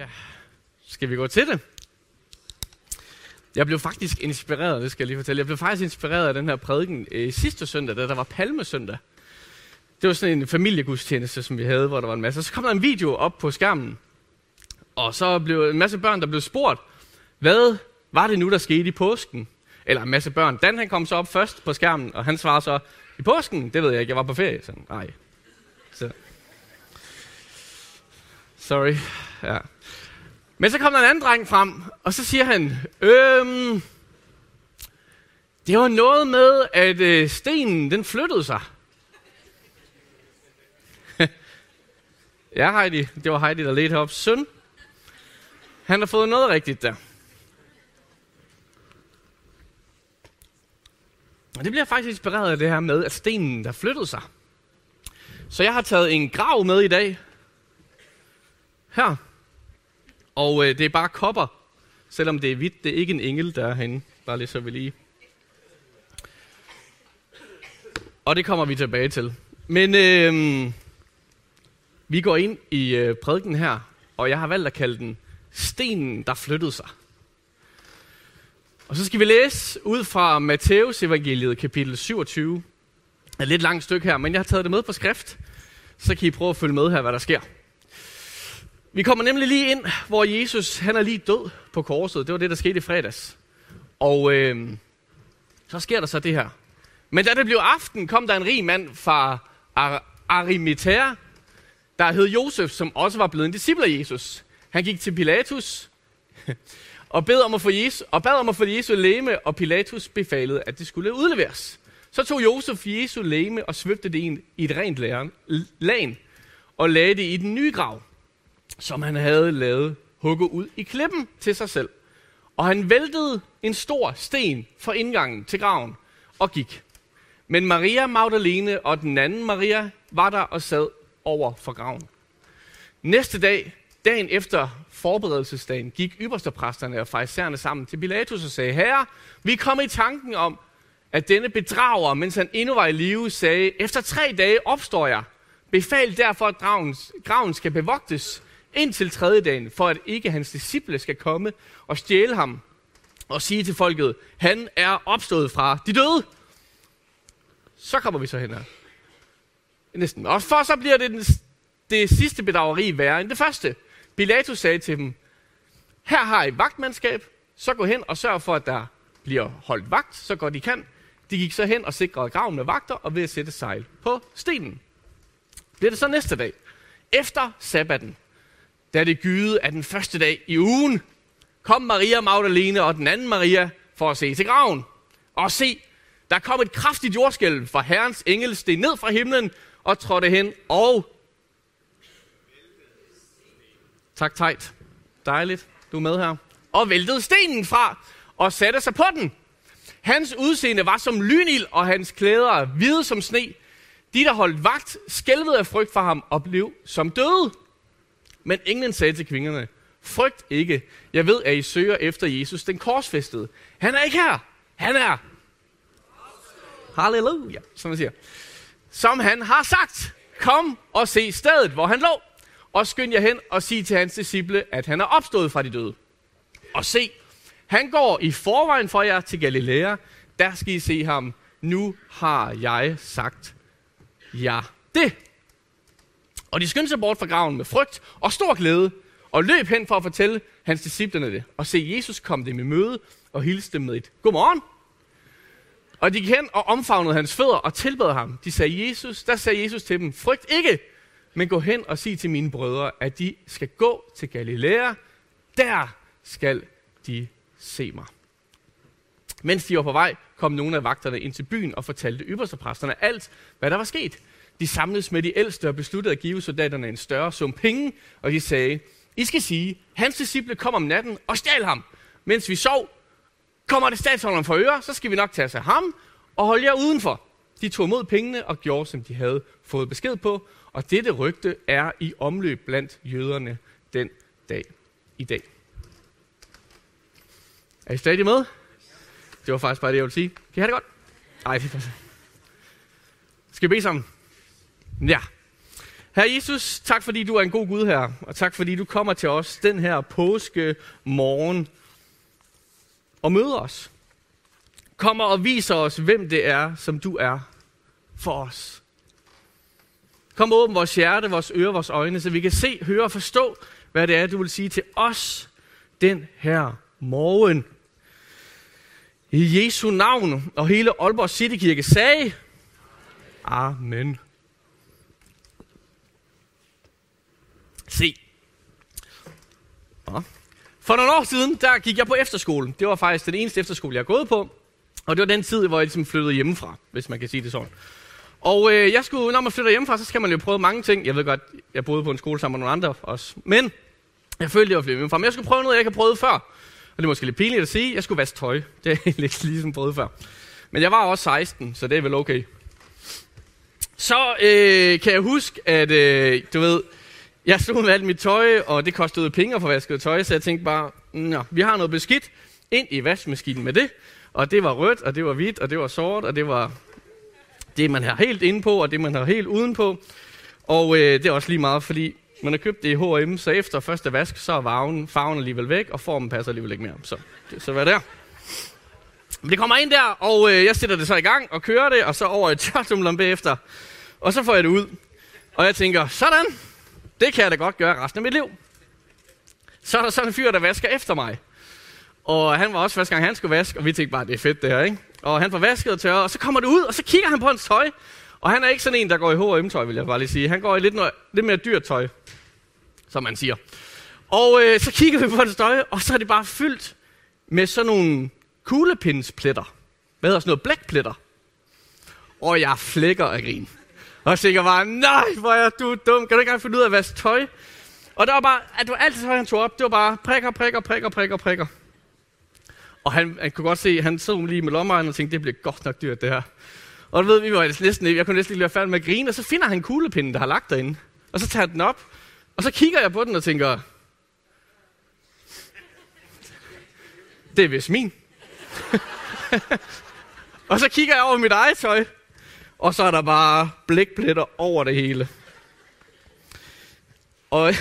Ja, skal vi gå til det? Jeg blev faktisk inspireret, det skal jeg lige fortælle. Jeg blev faktisk inspireret af den her prædiken øh, sidste søndag, da der var palmesøndag. Det var sådan en familiegudstjeneste, som vi havde, hvor der var en masse. Så kom der en video op på skærmen, og så blev en masse børn, der blev spurgt, hvad var det nu, der skete i påsken? Eller en masse børn. Dan han kom så op først på skærmen, og han svarede så, i påsken? Det ved jeg ikke, jeg var på ferie. Så, nej. Så. Sorry. Ja. Men så kom der en anden dreng frem, og så siger han, øhm, det var noget med, at øh, stenen den flyttede sig. ja, Heidi, det var Heidi, der ledte op Søn, han har fået noget rigtigt der. Og det bliver faktisk inspireret af det her med, at stenen der flyttede sig. Så jeg har taget en grav med i dag. Her. Og øh, det er bare kopper, selvom det er hvidt. Det er ikke en engel, der er herinde. Bare lige så vi lige. Og det kommer vi tilbage til. Men øh, vi går ind i øh, prædiken her, og jeg har valgt at kalde den Stenen, der flyttede sig. Og så skal vi læse ud fra Matteus evangeliet kapitel 27. Et lidt langt stykke her, men jeg har taget det med på skrift, så kan I prøve at følge med her, hvad der sker. Vi kommer nemlig lige ind, hvor Jesus han er lige død på korset. Det var det, der skete i fredags. Og øh, så sker der så det her. Men da det blev aften, kom der en rig mand fra Ar- Arimathea, der hed Josef, som også var blevet en disciple af Jesus. Han gik til Pilatus og bad om at få Jesu, og bad om at få Jesu læme, og Pilatus befalede, at det skulle udleveres. Så tog Josef Jesu læme og svøbte det ind i et rent lagen, og lagde det i den nye grav som han havde lavet hugge ud i klippen til sig selv. Og han væltede en stor sten for indgangen til graven og gik. Men Maria Magdalene og den anden Maria var der og sad over for graven. Næste dag, dagen efter forberedelsesdagen, gik ypperstepræsterne og fejserne sammen til Pilatus og sagde, Herre, vi kom i tanken om, at denne bedrager, mens han endnu var i live, sagde, efter tre dage opstår jeg. Befal derfor, at graven skal bevogtes, indtil tredje dagen, for at ikke hans disciple skal komme og stjæle ham og sige til folket, han er opstået fra de døde. Så kommer vi så hen her. Næsten. Og for så bliver det den, det sidste bedrageri værre end det første. Pilatus sagde til dem, her har I vagtmandskab, så gå hen og sørg for, at der bliver holdt vagt, så godt I kan. De gik så hen og sikrede graven med vagter og ved at sætte sejl på stenen. Det er det så næste dag. Efter sabbaten, da det gyde af den første dag i ugen, kom Maria Magdalene og den anden Maria for at se til graven. Og se, der kom et kraftigt jordskælv, for Herrens engel steg ned fra himlen og trådte hen og... Tak, Tejt. Dejligt, du er med her. Og væltede stenen fra og satte sig på den. Hans udseende var som lynild, og hans klæder hvide som sne. De, der holdt vagt, skælvede af frygt for ham og blev som døde. Men englen sagde til kvinderne, frygt ikke. Jeg ved, at I søger efter Jesus, den korsfæstede. Han er ikke her. Han er. Halleluja, som man siger. Som han har sagt. Kom og se stedet, hvor han lå. Og skynd jer hen og sig til hans disciple, at han er opstået fra de døde. Og se, han går i forvejen for jer til Galilea. Der skal I se ham. Nu har jeg sagt ja det. Og de skyndte sig bort fra graven med frygt og stor glæde, og løb hen for at fortælle hans disciplerne det. Og se, Jesus kom dem i møde og hilste dem med et godmorgen. Og de gik hen og omfavnede hans fødder og tilbad ham. De sagde Jesus, der sagde Jesus til dem, frygt ikke, men gå hen og sig til mine brødre, at de skal gå til Galilea. Der skal de se mig. Mens de var på vej, kom nogle af vagterne ind til byen og fortalte ypperstepræsterne alt, hvad der var sket. De samledes med de ældste og besluttede at give soldaterne en større sum penge, og de sagde, I skal sige, hans disciple kom om natten og stjal ham. Mens vi sov, kommer det statsholderen for øre, så skal vi nok tage os af ham og holde jer udenfor. De tog imod pengene og gjorde, som de havde fået besked på, og dette rygte er i omløb blandt jøderne den dag i dag. Er I stadig med? Det var faktisk bare det, jeg ville sige. Kan I have det godt? Nej, det er Skal vi bede sammen? Ja. Herre Jesus, tak fordi du er en god Gud her, og tak fordi du kommer til os den her påske morgen og møder os. Kommer og viser os, hvem det er, som du er for os. Kom og åbn vores hjerte, vores ører, vores øjne, så vi kan se, høre og forstå, hvad det er, du vil sige til os den her morgen. I Jesu navn og hele Aalborg Citykirke sagde, Amen. Se. For nogle år siden, der gik jeg på efterskole. Det var faktisk den eneste efterskole, jeg har gået på. Og det var den tid, hvor jeg ligesom flyttede hjemmefra, hvis man kan sige det sådan. Og øh, jeg skulle, når man flytter hjemmefra, så skal man jo prøve mange ting. Jeg ved godt, jeg boede på en skole sammen med nogle andre også. Men jeg følte, det var flyttet hjemmefra. Men jeg skulle prøve noget, jeg ikke har prøvet før. Og det er måske lidt pinligt at sige. Jeg skulle vaske tøj. Det er lidt ligesom prøvet før. Men jeg var også 16, så det er vel okay. Så øh, kan jeg huske, at øh, du ved, jeg stod med alt mit tøj, og det kostede penge at få vasket tøj, så jeg tænkte bare, Nå, vi har noget beskidt ind i vaskemaskinen med det. Og det var rødt, og det var hvidt, og det var sort, og det var det, man har helt inde på, og det, man har helt udenpå. Og øh, det er også lige meget, fordi man har købt det i H&M, så efter første vask, så er farven, farven alligevel væk, og formen passer alligevel ikke mere. Så, det, så hvad der? Men det kommer ind der, og øh, jeg sætter det så i gang og kører det, og så over i tørtumleren bagefter. Og så får jeg det ud. Og jeg tænker, sådan, det kan jeg da godt gøre resten af mit liv. Så er der sådan en fyr, der vasker efter mig. Og han var også første gang, han skulle vaske, og vi tænkte bare, det er fedt det her, ikke? Og han får vasket og tørret, og så kommer det ud, og så kigger han på hans tøj. Og han er ikke sådan en, der går i H&M-tøj, vil jeg bare lige sige. Han går i lidt, noget, lidt mere dyrt tøj, som man siger. Og øh, så kigger vi på hans tøj, og så er det bare fyldt med sådan nogle kuglepindspletter. Hvad hedder sådan noget? Blækpletter. Og jeg flækker af grin. Og jeg tænker bare, nej, hvor er du dum. Kan du ikke engang finde ud af at vaske tøj? Og der var bare, at du altid tøj, han tog op, det var bare prikker, prikker, prikker, prikker, prikker. Og han, han kunne godt se, han så lige med lommeregnen og tænkte, det bliver godt nok dyrt det her. Og du ved, vi var næsten, jeg kunne næsten lige være færdig med at grine, og så finder han kuglepinden, der har lagt derinde. Og så tager den op, og så kigger jeg på den og tænker, det er vist min. og så kigger jeg over mit eget tøj, og så er der bare blækpletter over det hele. Og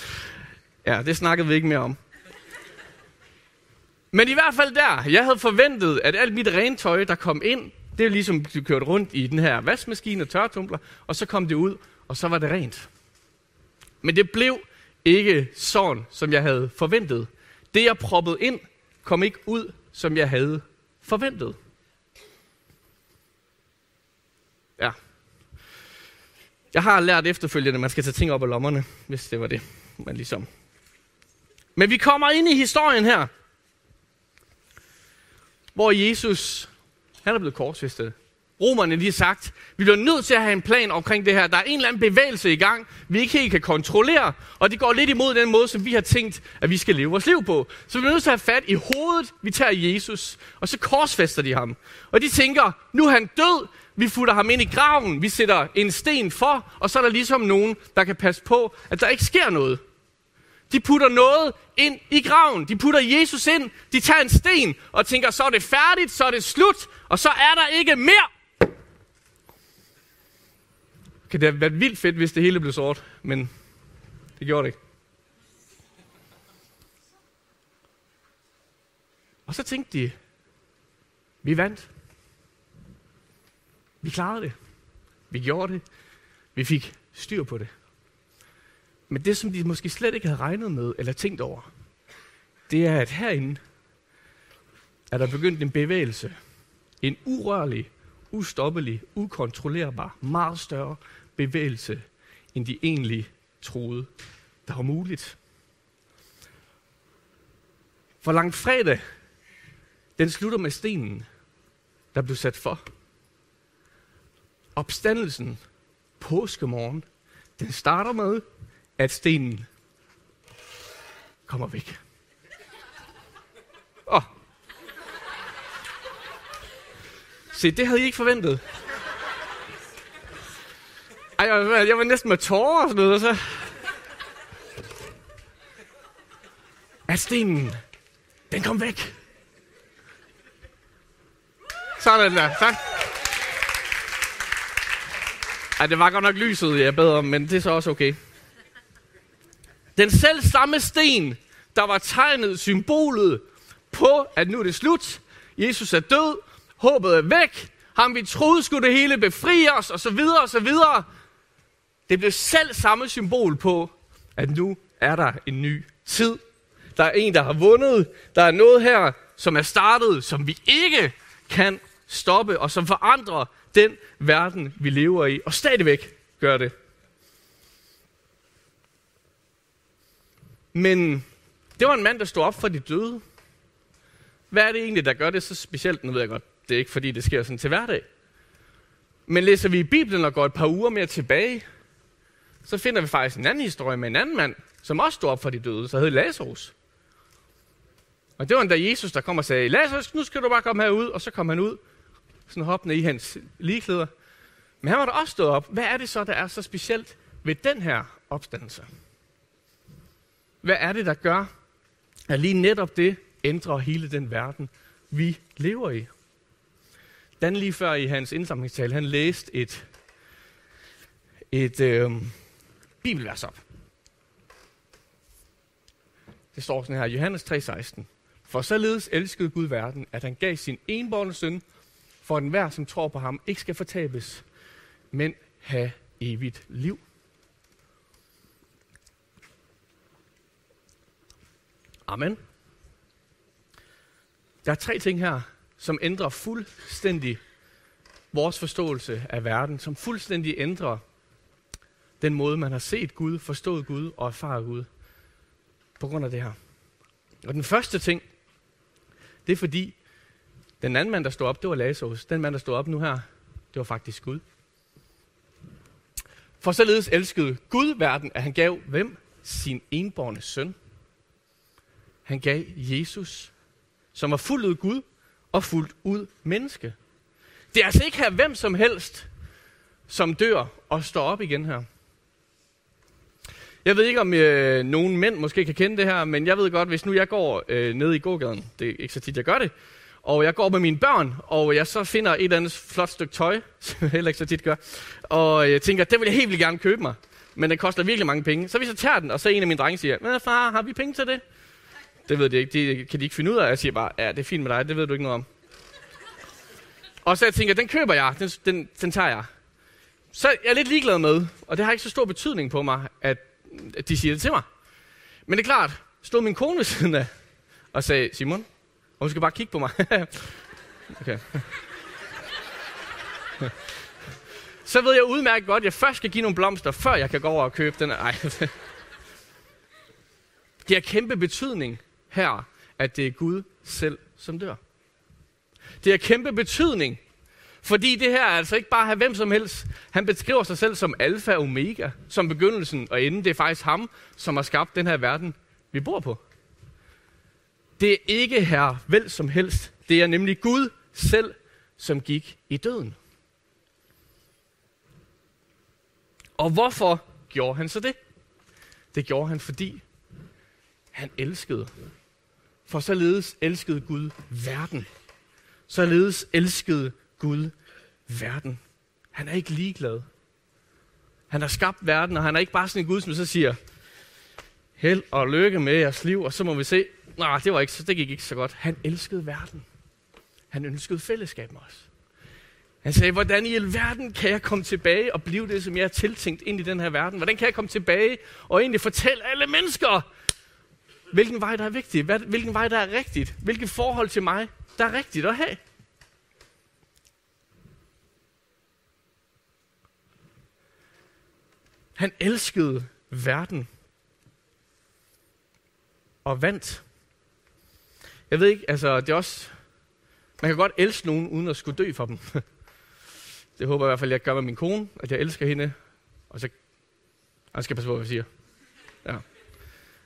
ja, det snakkede vi ikke mere om. Men i hvert fald der, jeg havde forventet, at alt mit rentøj, der kom ind, det er ligesom, du kørte rundt i den her vaskemaskine og tørretumbler, og så kom det ud, og så var det rent. Men det blev ikke sådan, som jeg havde forventet. Det, jeg proppede ind, kom ikke ud, som jeg havde forventet. Ja. Jeg har lært efterfølgende, at man skal tage ting op af lommerne, hvis det var det, man ligesom. Men vi kommer ind i historien her, hvor Jesus, han er blevet korsfæstet. Romerne lige har sagt, vi bliver nødt til at have en plan omkring det her. Der er en eller anden bevægelse i gang, vi ikke helt kan kontrollere, og det går lidt imod den måde, som vi har tænkt, at vi skal leve vores liv på. Så vi bliver nødt til at have fat i hovedet, vi tager Jesus, og så korsfæster de ham. Og de tænker, nu er han død, vi futter ham ind i graven, vi sætter en sten for, og så er der ligesom nogen, der kan passe på, at der ikke sker noget. De putter noget ind i graven. De putter Jesus ind. De tager en sten og tænker, så er det færdigt, så er det slut, og så er der ikke mere. Okay, det have været vildt fedt, hvis det hele blev sort, men det gjorde det ikke. Og så tænkte de, vi vandt. Vi klarede det. Vi gjorde det. Vi fik styr på det. Men det, som de måske slet ikke havde regnet med eller tænkt over, det er, at herinde er der begyndt en bevægelse. En urørlig, ustoppelig, ukontrollerbar, meget større bevægelse, end de egentlig troede, der var muligt. For langt fredag, den slutter med stenen, der blev sat for. Opstandelsen, påskemorgen, den starter med, at stenen kommer væk. Åh. Oh. Se, det havde I ikke forventet. Ej, jeg, var, jeg var næsten med tårer og sådan noget, og så... At stenen, den kom væk. Sådan der, tak. Ej, det var godt nok lyset, jeg bad om, men det er så også okay. Den selv samme sten, der var tegnet symbolet på, at nu er det slut. Jesus er død. Håbet er væk. Ham vi troede skulle det hele befri os, og så videre, og så videre. Det blev selv samme symbol på, at nu er der en ny tid. Der er en, der har vundet. Der er noget her, som er startet, som vi ikke kan stoppe, og som forandrer den verden, vi lever i, og stadigvæk gør det. Men det var en mand, der stod op for de døde. Hvad er det egentlig, der gør det så specielt? Nu ved jeg godt, det er ikke fordi, det sker sådan til hverdag. Men læser vi i Bibelen og går et par uger mere tilbage, så finder vi faktisk en anden historie med en anden mand, som også stod op for de døde, så hed Lazarus. Og det var da Jesus, der kom og sagde, Lazarus, nu skal du bare komme herud. Og så kom han ud, sådan hoppende i hans ligeklæder. Men han var da også stået op. Hvad er det så, der er så specielt ved den her opstandelse? Hvad er det, der gør, at lige netop det ændrer hele den verden, vi lever i? Dan lige før i hans indsamlingstale, han læste et, et øh, bibelvers op. Det står sådan her, Johannes 3:16. For således elskede Gud verden, at han gav sin enborne søn, for enhver, som tror på ham, ikke skal fortabes, men have evigt liv. Amen. Der er tre ting her, som ændrer fuldstændig vores forståelse af verden, som fuldstændig ændrer den måde, man har set Gud, forstået Gud og erfaret Gud på grund af det her. Og den første ting, det er fordi, den anden mand, der stod op, det var Lazarus. Den mand, der stod op nu her, det var faktisk Gud. For således elskede Gud verden, at han gav hvem? Sin enborne søn. Han gav Jesus, som var fuldt ud Gud og fuldt ud menneske. Det er altså ikke her hvem som helst, som dør og står op igen her. Jeg ved ikke, om øh, nogen mænd måske kan kende det her, men jeg ved godt, hvis nu jeg går øh, ned i gågaden, det er ikke så tit, jeg gør det, og jeg går med mine børn, og jeg så finder et eller andet flot stykke tøj, som jeg heller ikke så tit gør, og jeg tænker, det vil jeg helt vildt gerne købe mig, men det koster virkelig mange penge. Så hvis jeg tager den, og så en af mine drenge siger, men far, har vi penge til det? Det ved de ikke, det kan de ikke finde ud af. Jeg siger bare, ja, det er fint med dig, det ved du ikke noget om. Og så jeg tænker, den køber jeg, den, den, den tager jeg. Så jeg er lidt ligeglad med, og det har ikke så stor betydning på mig, at at de siger det til mig. Men det er klart, stod min kone ved siden af og sagde, Simon, og hun skal bare kigge på mig. okay. Så ved jeg udmærket godt, at jeg først skal give nogle blomster, før jeg kan gå over og købe den. Ej. Det har kæmpe betydning her, at det er Gud selv, som dør. Det har kæmpe betydning, fordi det her er altså ikke bare have hvem som helst. Han beskriver sig selv som alfa og omega, som begyndelsen og enden. Det er faktisk ham, som har skabt den her verden, vi bor på. Det er ikke her vel som helst. Det er nemlig Gud selv, som gik i døden. Og hvorfor gjorde han så det? Det gjorde han, fordi han elskede. For således elskede Gud verden. Således elskede Gud verden. Han er ikke ligeglad. Han har skabt verden, og han er ikke bare sådan en Gud, som så siger, held og lykke med jeres liv, og så må vi se, nej, det, var ikke, det gik ikke så godt. Han elskede verden. Han ønskede fællesskab med os. Han sagde, hvordan i alverden kan jeg komme tilbage og blive det, som jeg er tiltænkt ind i den her verden? Hvordan kan jeg komme tilbage og egentlig fortælle alle mennesker, hvilken vej der er vigtig, hvilken vej der er rigtigt, hvilket forhold til mig, der er rigtigt at have? Han elskede verden og vandt. Jeg ved ikke, altså det er også, man kan godt elske nogen uden at skulle dø for dem. Det håber jeg i hvert fald, jeg gør med min kone, at jeg elsker hende. Og så, jeg skal passe på, hvad jeg siger. Ja.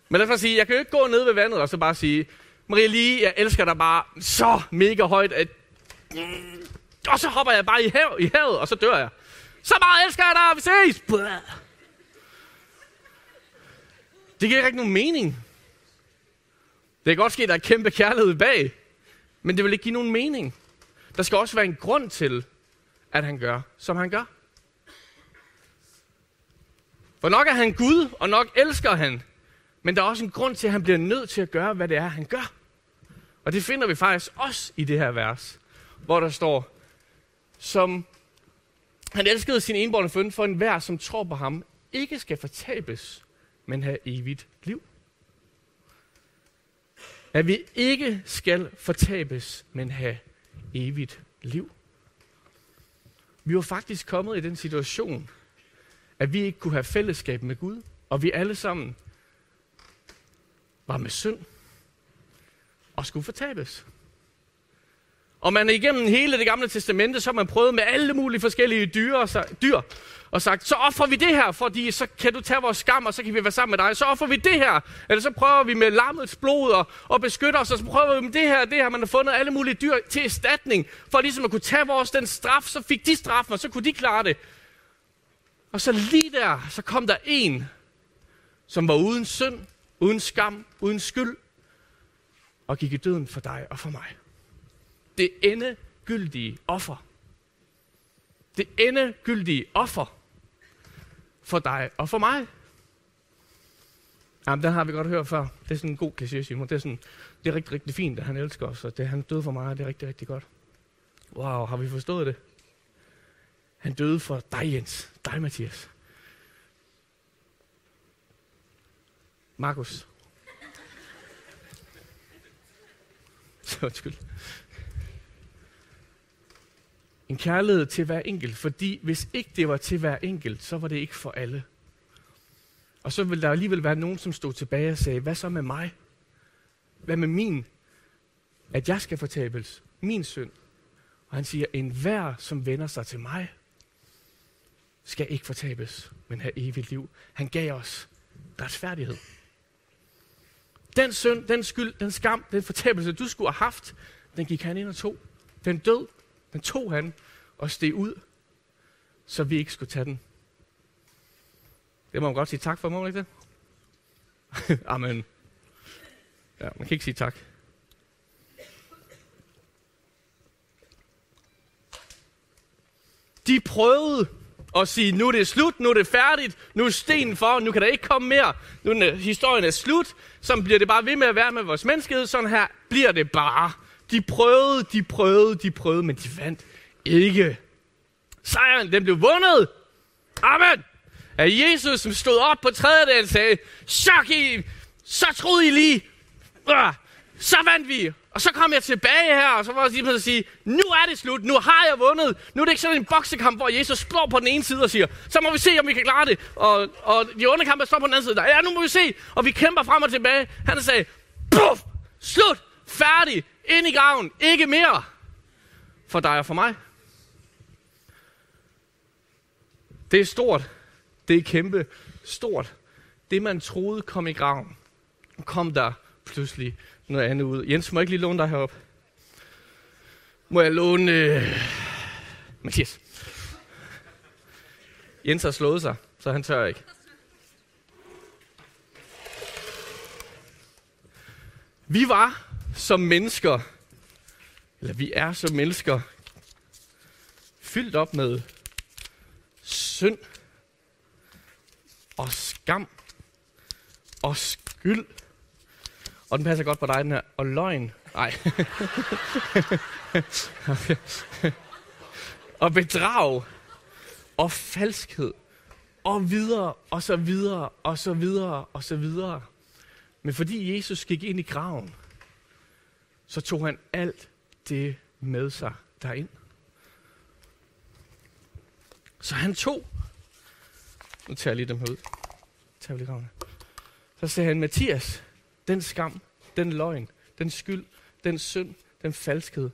Men lad os sige, jeg kan jo ikke gå ned ved vandet og så bare sige, Maria lige, jeg elsker dig bare så mega højt, at... Og så hopper jeg bare i, hav, i havet, og så dør jeg. Så meget elsker jeg dig, vi ses! Det giver ikke nogen mening. Det kan godt ske, at der er kæmpe kærlighed bag, men det vil ikke give nogen mening. Der skal også være en grund til, at han gør, som han gør. For nok er han Gud, og nok elsker han. Men der er også en grund til, at han bliver nødt til at gøre, hvad det er, han gør. Og det finder vi faktisk også i det her vers, hvor der står, som han elskede sin enborne føn for enhver, som tror på ham, ikke skal fortabes, men have evigt. At vi ikke skal fortabes, men have evigt liv. Vi var faktisk kommet i den situation, at vi ikke kunne have fællesskab med Gud, og vi alle sammen var med synd og skulle fortabes. Og man er igennem hele det gamle testamente, så har man prøvet med alle mulige forskellige dyr og, dyr, og sagt, så offrer vi det her, fordi så kan du tage vores skam, og så kan vi være sammen med dig. Så offrer vi det her. Eller så prøver vi med lammets blod og, og beskytter os, og så prøver vi med det her det her. Man har fundet alle mulige dyr til erstatning, for ligesom at kunne tage vores den straf, så fik de straffen, og så kunne de klare det. Og så lige der, så kom der en, som var uden synd, uden skam, uden skyld, og gik i døden for dig og for mig. Det endegyldige offer. Det endegyldige offer for dig og for mig. Jamen, den har vi godt hørt før. Det er sådan en god kliché, Simon. Det er, sådan, det er rigtig, rigtig fint, at han elsker os, og det, han døde for mig, og det er rigtig, rigtig godt. Wow, har vi forstået det? Han døde for dig, Jens. Dig, Mathias. Markus. Undskyld. En kærlighed til hver enkelt, fordi hvis ikke det var til hver enkelt, så var det ikke for alle. Og så ville der alligevel være nogen, som stod tilbage og sagde, hvad så med mig? Hvad med min? At jeg skal fortabes. Min synd. Og han siger, en hver, som vender sig til mig, skal ikke fortabes, men have evigt liv. Han gav os retfærdighed. Den synd, den skyld, den skam, den fortabelse, du skulle have haft, den gik han ind og tog. Den død, den tog han og steg ud, så vi ikke skulle tage den. Det må man godt sige tak for, må man ikke det? Amen. Ja, man kan ikke sige tak. De prøvede at sige, nu er det slut, nu er det færdigt, nu er stenen for, nu kan der ikke komme mere, nu er historien er slut, så bliver det bare ved med at være med vores menneskehed, sådan her bliver det bare. De prøvede, de prøvede, de prøvede, men de vandt ikke. Sejren, den blev vundet. Amen. At Jesus, som stod op på tredje dag, sagde, chok I, så troede I lige, så vandt vi. Og så kom jeg tilbage her, og så var jeg lige at sige, nu er det slut, nu har jeg vundet. Nu er det ikke sådan en boksekamp, hvor Jesus slår på den ene side og siger, så må vi se, om vi kan klare det. Og, og de underkampe står på den anden side. Ja, nu må vi se. Og vi kæmper frem og tilbage. Han sagde, puff, slut, færdig, ind i graven, ikke mere. For dig og for mig. Det er stort. Det er kæmpe stort. Det, man troede kom i graven, kom der pludselig noget andet ud. Jens, må jeg ikke lige låne dig herop? Må jeg låne... Øh... Mathias. Jens har slået sig, så han tør ikke. Vi var som mennesker, eller vi er som mennesker, fyldt op med synd og skam og skyld og den passer godt på dig, den her. Og løgn. Nej. og bedrag. Og falskhed. Og videre, og så videre, og så videre, og så videre. Men fordi Jesus gik ind i graven, så tog han alt det med sig derind. Så han tog, nu tager jeg lige dem her ud, tager lige gravene. Så sagde han, Mathias, den skam, den løgn, den skyld, den synd, den falskhed,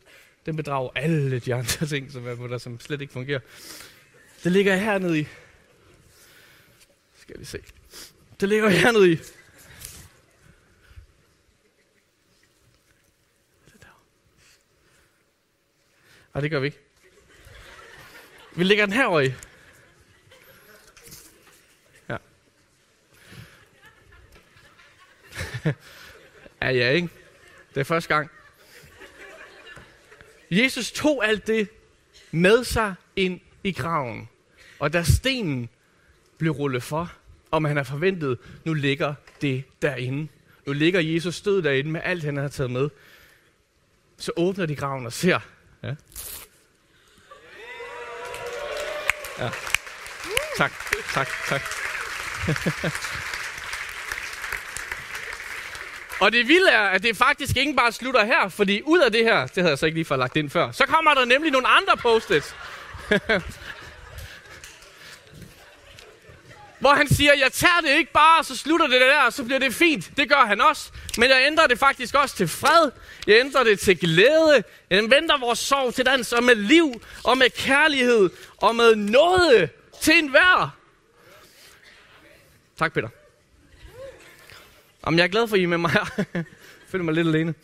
den bedrager alle de andre ting, som er på der, som slet ikke fungerer. Det ligger hernede i. Skal vi se. Det ligger hernede i. Nej, det gør vi ikke. Vi lægger den herovre i. Ja, ja, ikke? Det er første gang. Jesus tog alt det med sig ind i graven. Og da stenen blev rullet for, om han har forventet, nu ligger det derinde. Nu ligger Jesus død derinde med alt, han har taget med. Så åbner de graven og ser. Ja. ja. Tak, tak, tak. Og det vilde er, at det faktisk ikke bare slutter her, fordi ud af det her, det havde jeg så ikke lige fået lagt ind før, så kommer der nemlig nogle andre post-its. Hvor han siger, jeg tager det ikke bare, så slutter det der, så bliver det fint. Det gør han også. Men jeg ændrer det faktisk også til fred. Jeg ændrer det til glæde. Jeg venter vores sorg til dans og med liv og med kærlighed og med noget til enhver. Tak, Peter. Jamen, jeg er glad for, at I er med mig her. Jeg føler mig lidt alene.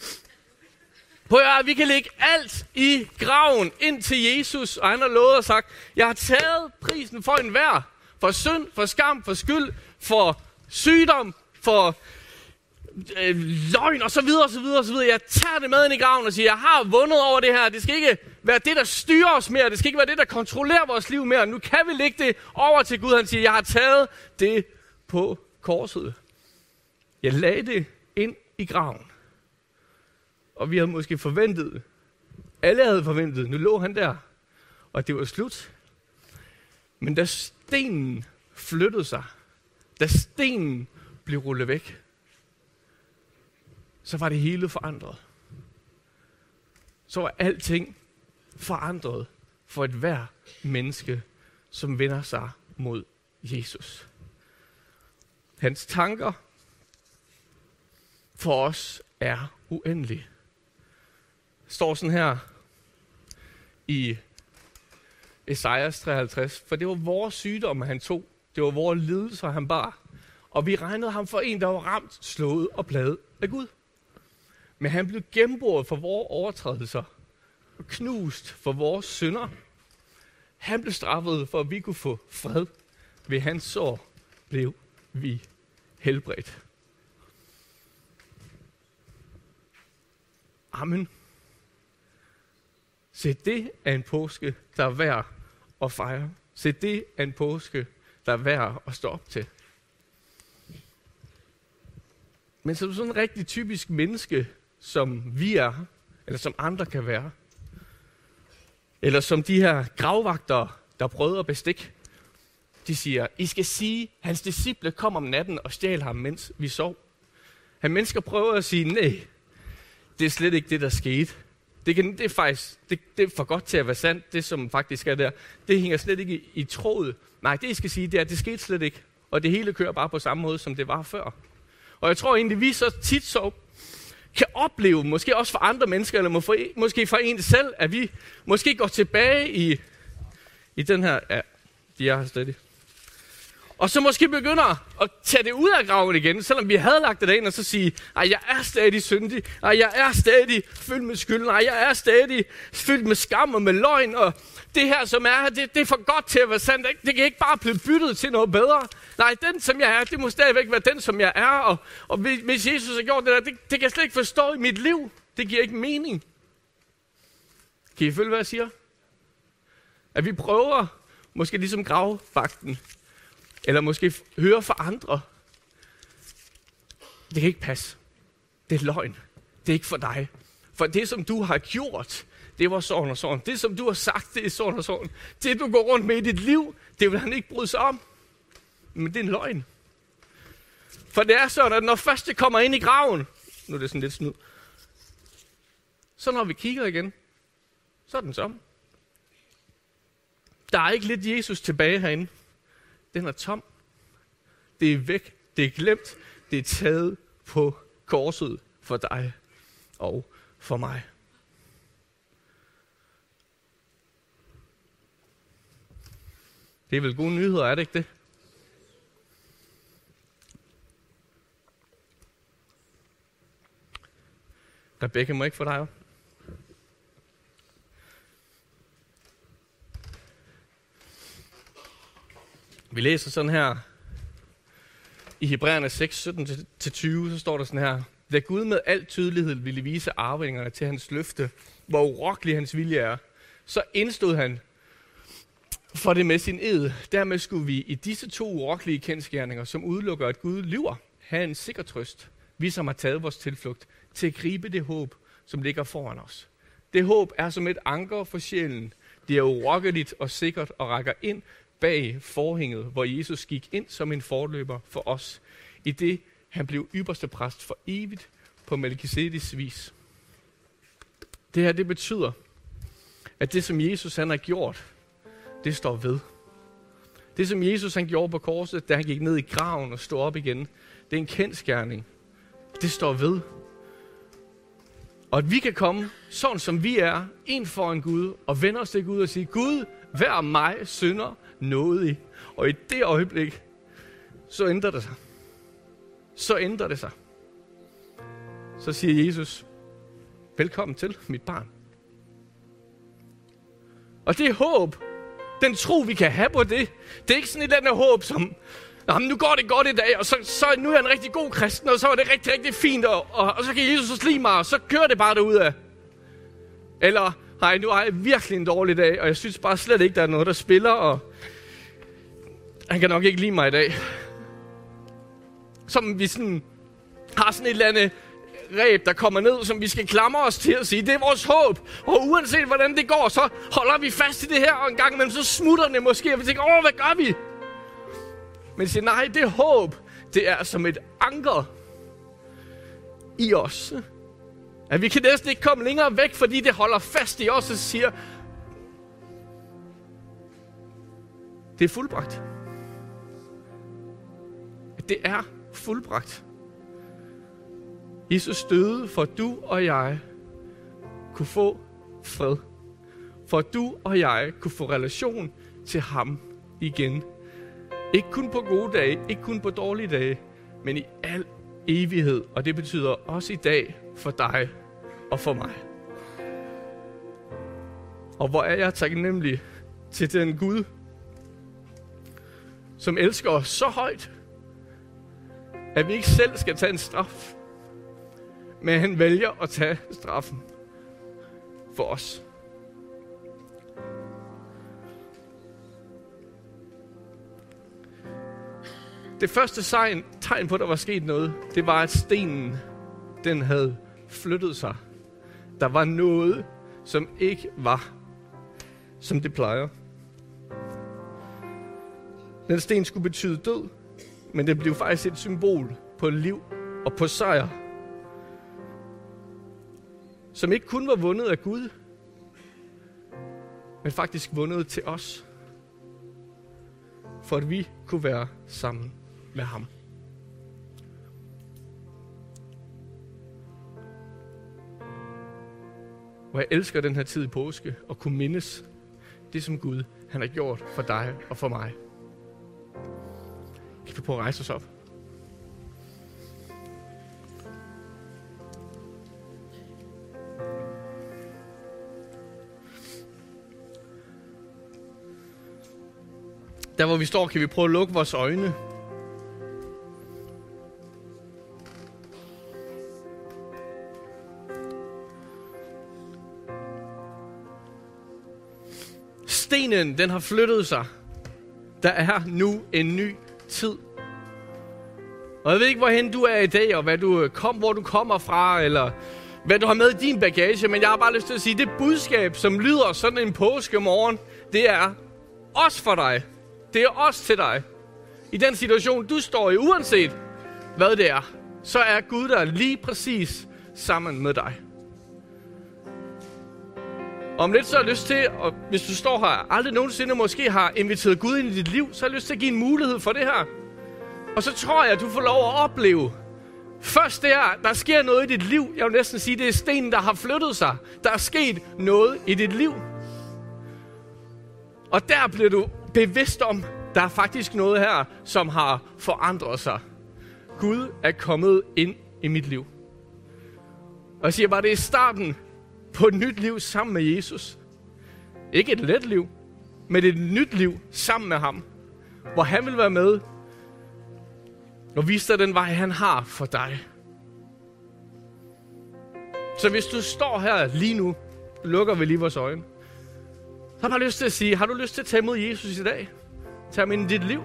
Prøv at vi kan lægge alt i graven ind til Jesus, og han har lovet og sagt, jeg har taget prisen for enhver. For synd, for skam, for skyld, for sygdom, for øh, løgn og så videre, og så videre, og så videre. Jeg tager det med ind i graven og siger, jeg har vundet over det her. Det skal ikke være det, der styrer os mere. Det skal ikke være det, der kontrollerer vores liv mere. Nu kan vi lægge det over til Gud. Han siger, jeg har taget det på korset. Jeg lagde det ind i graven. Og vi havde måske forventet, alle havde forventet, nu lå han der, og det var slut. Men der stenen flyttede sig, da stenen blev rullet væk, så var det hele forandret. Så var alting forandret for et hver menneske, som vender sig mod Jesus. Hans tanker for os er uendelige. Det står sådan her i Esajas 53, for det var vores sygdomme, han tog. Det var vores lidelser, han bar. Og vi regnede ham for en, der var ramt, slået og pladet af Gud. Men han blev gennemboret for vores overtrædelser og knust for vores synder. Han blev straffet for, at vi kunne få fred. Ved hans sår blev vi helbredt. Amen. Se, det er en påske, der er værd at fejre. Se, det er en påske, der er værd at stå op til. Men som sådan en rigtig typisk menneske, som vi er, eller som andre kan være, eller som de her gravvagter, der prøvede at bestikke, de siger, I skal sige, hans disciple kom om natten og stjal ham, mens vi sov. Han mennesker prøver at sige, nej, det er slet ikke det, der skete. Det, kan, det, er faktisk, det, det er for godt til at være sandt, det som faktisk er der. Det hænger slet ikke i, i tråd. Nej, det I skal sige, det er, at det skete slet ikke. Og det hele kører bare på samme måde, som det var før. Og jeg tror egentlig, vi så tit så kan opleve, måske også for andre mennesker, eller måske for en selv, at vi måske går tilbage i, i den her... Ja, de er her stadig og så måske begynder at tage det ud af graven igen, selvom vi havde lagt det ind og så sige, at jeg er stadig syndig, at jeg er stadig fyldt med skyld, at jeg er stadig fyldt med skam og med løgn, og det her, som er her, det, det er for godt til at være sandt. Det kan ikke bare blive byttet til noget bedre. Nej, den, som jeg er, det må stadigvæk være den, som jeg er. Og, og hvis Jesus har gjort det der, det, det kan jeg slet ikke forstå i mit liv. Det giver ikke mening. Kan I følge, hvad jeg siger? At vi prøver, måske ligesom gravvagten, eller måske høre fra andre. Det kan ikke passe. Det er løgn. Det er ikke for dig. For det, som du har gjort, det var sådan og sådan. Det, som du har sagt, det er sådan og sådan. Det, du går rundt med i dit liv, det vil han ikke bryde sig om. Men det er en løgn. For det er sådan, at når først det kommer ind i graven, nu er det sådan lidt snud, så når vi kigger igen, så er den som. Der er ikke lidt Jesus tilbage herinde den er tom. Det er væk. Det er glemt. Det er taget på korset for dig og for mig. Det er vel gode nyheder, er det ikke det? Rebecca, må ikke få dig op? Vi læser sådan her i Hebræerne 6, 17-20, så står der sådan her. Da Gud med al tydelighed ville vise arvingerne til hans løfte, hvor urokkelig hans vilje er, så indstod han for det med sin ed. Dermed skulle vi i disse to urokkelige kendskærninger, som udelukker, at Gud lyver, have en sikker trøst. Vi som har taget vores tilflugt til at gribe det håb, som ligger foran os. Det håb er som et anker for sjælen. Det er urokkeligt og sikkert og rækker ind bag forhænget, hvor Jesus gik ind som en forløber for os, i det han blev ypperste præst for evigt på Melchizedeks vis. Det her, det betyder, at det, som Jesus han har gjort, det står ved. Det, som Jesus han gjorde på korset, da han gik ned i graven og stod op igen, det er en kendskærning. Det står ved. Og at vi kan komme, sådan som vi er, ind for en Gud, og vende os til Gud og sige, Gud, vær mig synder nådig. Og i det øjeblik, så ændrer det sig. Så ændrer det sig. Så siger Jesus, velkommen til, mit barn. Og det er håb. Den tro, vi kan have på det. Det er ikke sådan et eller andet håb, som, Jamen, nu går det godt i dag, og så, så nu er jeg en rigtig god kristen, og så er det rigtig, rigtig fint, og, og, og så kan Jesus også lide mig, og så kører det bare derud af. Eller, nej, nu har jeg virkelig en dårlig dag, og jeg synes bare slet ikke, der er noget, der spiller, og han kan nok ikke lide mig i dag. Som vi sådan har sådan et eller andet ræb, der kommer ned, som vi skal klamre os til at sige, det er vores håb. Og uanset hvordan det går, så holder vi fast i det her, og en gang imellem så smutter det måske, og vi tænker, åh, hvad gør vi? Men siger, nej, det håb, det er som et anker i os. At vi kan næsten ikke komme længere væk, fordi det holder fast i os og siger, det er fuldbragt. Det er fuldbragt. Jesus døde, for at du og jeg kunne få fred. For at du og jeg kunne få relation til ham igen. Ikke kun på gode dage, ikke kun på dårlige dage, men i al evighed. Og det betyder også i dag for dig og for mig. Og hvor er jeg taknemmelig til den Gud, som elsker os så højt, at vi ikke selv skal tage en straf, men han vælger at tage straffen for os. Det første tegn, tegn på, at der var sket noget, det var, at stenen, den havde flyttet sig. Der var noget, som ikke var, som det plejer. Den sten skulle betyde død, men det blev faktisk et symbol på liv og på sejr. Som ikke kun var vundet af Gud, men faktisk vundet til os. For at vi kunne være sammen med ham. Og jeg elsker den her tid i påske og kunne mindes det, som Gud han har gjort for dig og for mig skal prøve at rejse os op? Der hvor vi står, kan vi prøve at lukke vores øjne. Stenen, den har flyttet sig. Der er nu en ny tid. Og jeg ved ikke, hvorhen du er i dag, og hvad du øh, kom, hvor du kommer fra, eller hvad du har med i din bagage, men jeg har bare lyst til at sige, det budskab, som lyder sådan en påske morgen, det er også for dig. Det er også til dig. I den situation, du står i, uanset hvad det er, så er Gud der lige præcis sammen med dig. Om lidt så har jeg lyst til, og hvis du står her, aldrig nogensinde måske har inviteret Gud ind i dit liv, så har jeg lyst til at give en mulighed for det her. Og så tror jeg, at du får lov at opleve, først det er, der sker noget i dit liv. Jeg vil næsten sige, det er stenen, der har flyttet sig. Der er sket noget i dit liv. Og der bliver du bevidst om, der er faktisk noget her, som har forandret sig. Gud er kommet ind i mit liv. Og jeg siger bare, det er starten på et nyt liv sammen med Jesus. Ikke et let liv, men et nyt liv sammen med ham. Hvor han vil være med og vise dig den vej, han har for dig. Så hvis du står her lige nu, lukker vi lige vores øjne, har jeg bare lyst til at sige, har du lyst til at tage imod Jesus i dag? Tag ham ind i dit liv.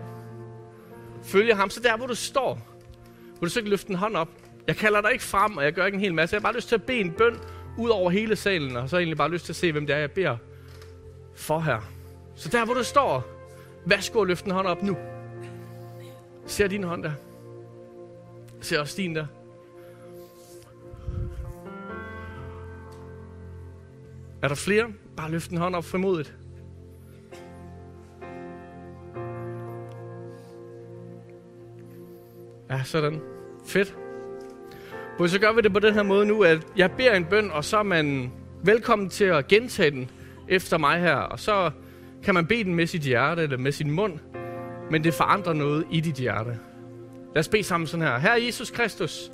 Følge ham. Så der, hvor du står, vil du så ikke løfte en hånd op. Jeg kalder dig ikke frem, og jeg gør ikke en hel masse. Jeg har bare lyst til at bede en bøn ud over hele salen, og så har jeg egentlig bare lyst til at se, hvem det er, jeg beder for her. Så der, hvor du står, værsgo at løfte en hånd op nu. Ser din hånd der? Ser også din der? Er der flere? Bare løft en hånd op frimodigt. Ja, sådan. Fedt. For så gør vi det på den her måde nu, at jeg beder en bøn, og så er man velkommen til at gentage den efter mig her. Og så kan man bede den med sit hjerte eller med sin mund, men det forandrer noget i dit hjerte. Lad os bede sammen sådan her. Herre Jesus Kristus,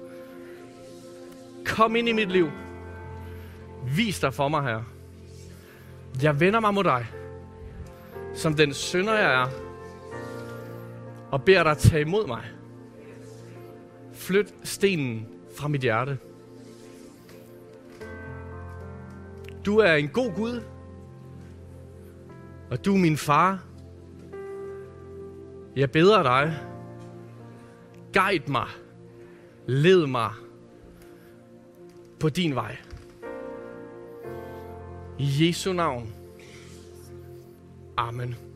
kom ind i mit liv. Vis dig for mig her. Jeg vender mig mod dig, som den synder jeg er, og beder dig tage imod mig. Flyt stenen fra mit hjerte. Du er en god Gud, og du er min far. Jeg beder dig, guide mig, led mig på din vej. I Jesu navn. Amen.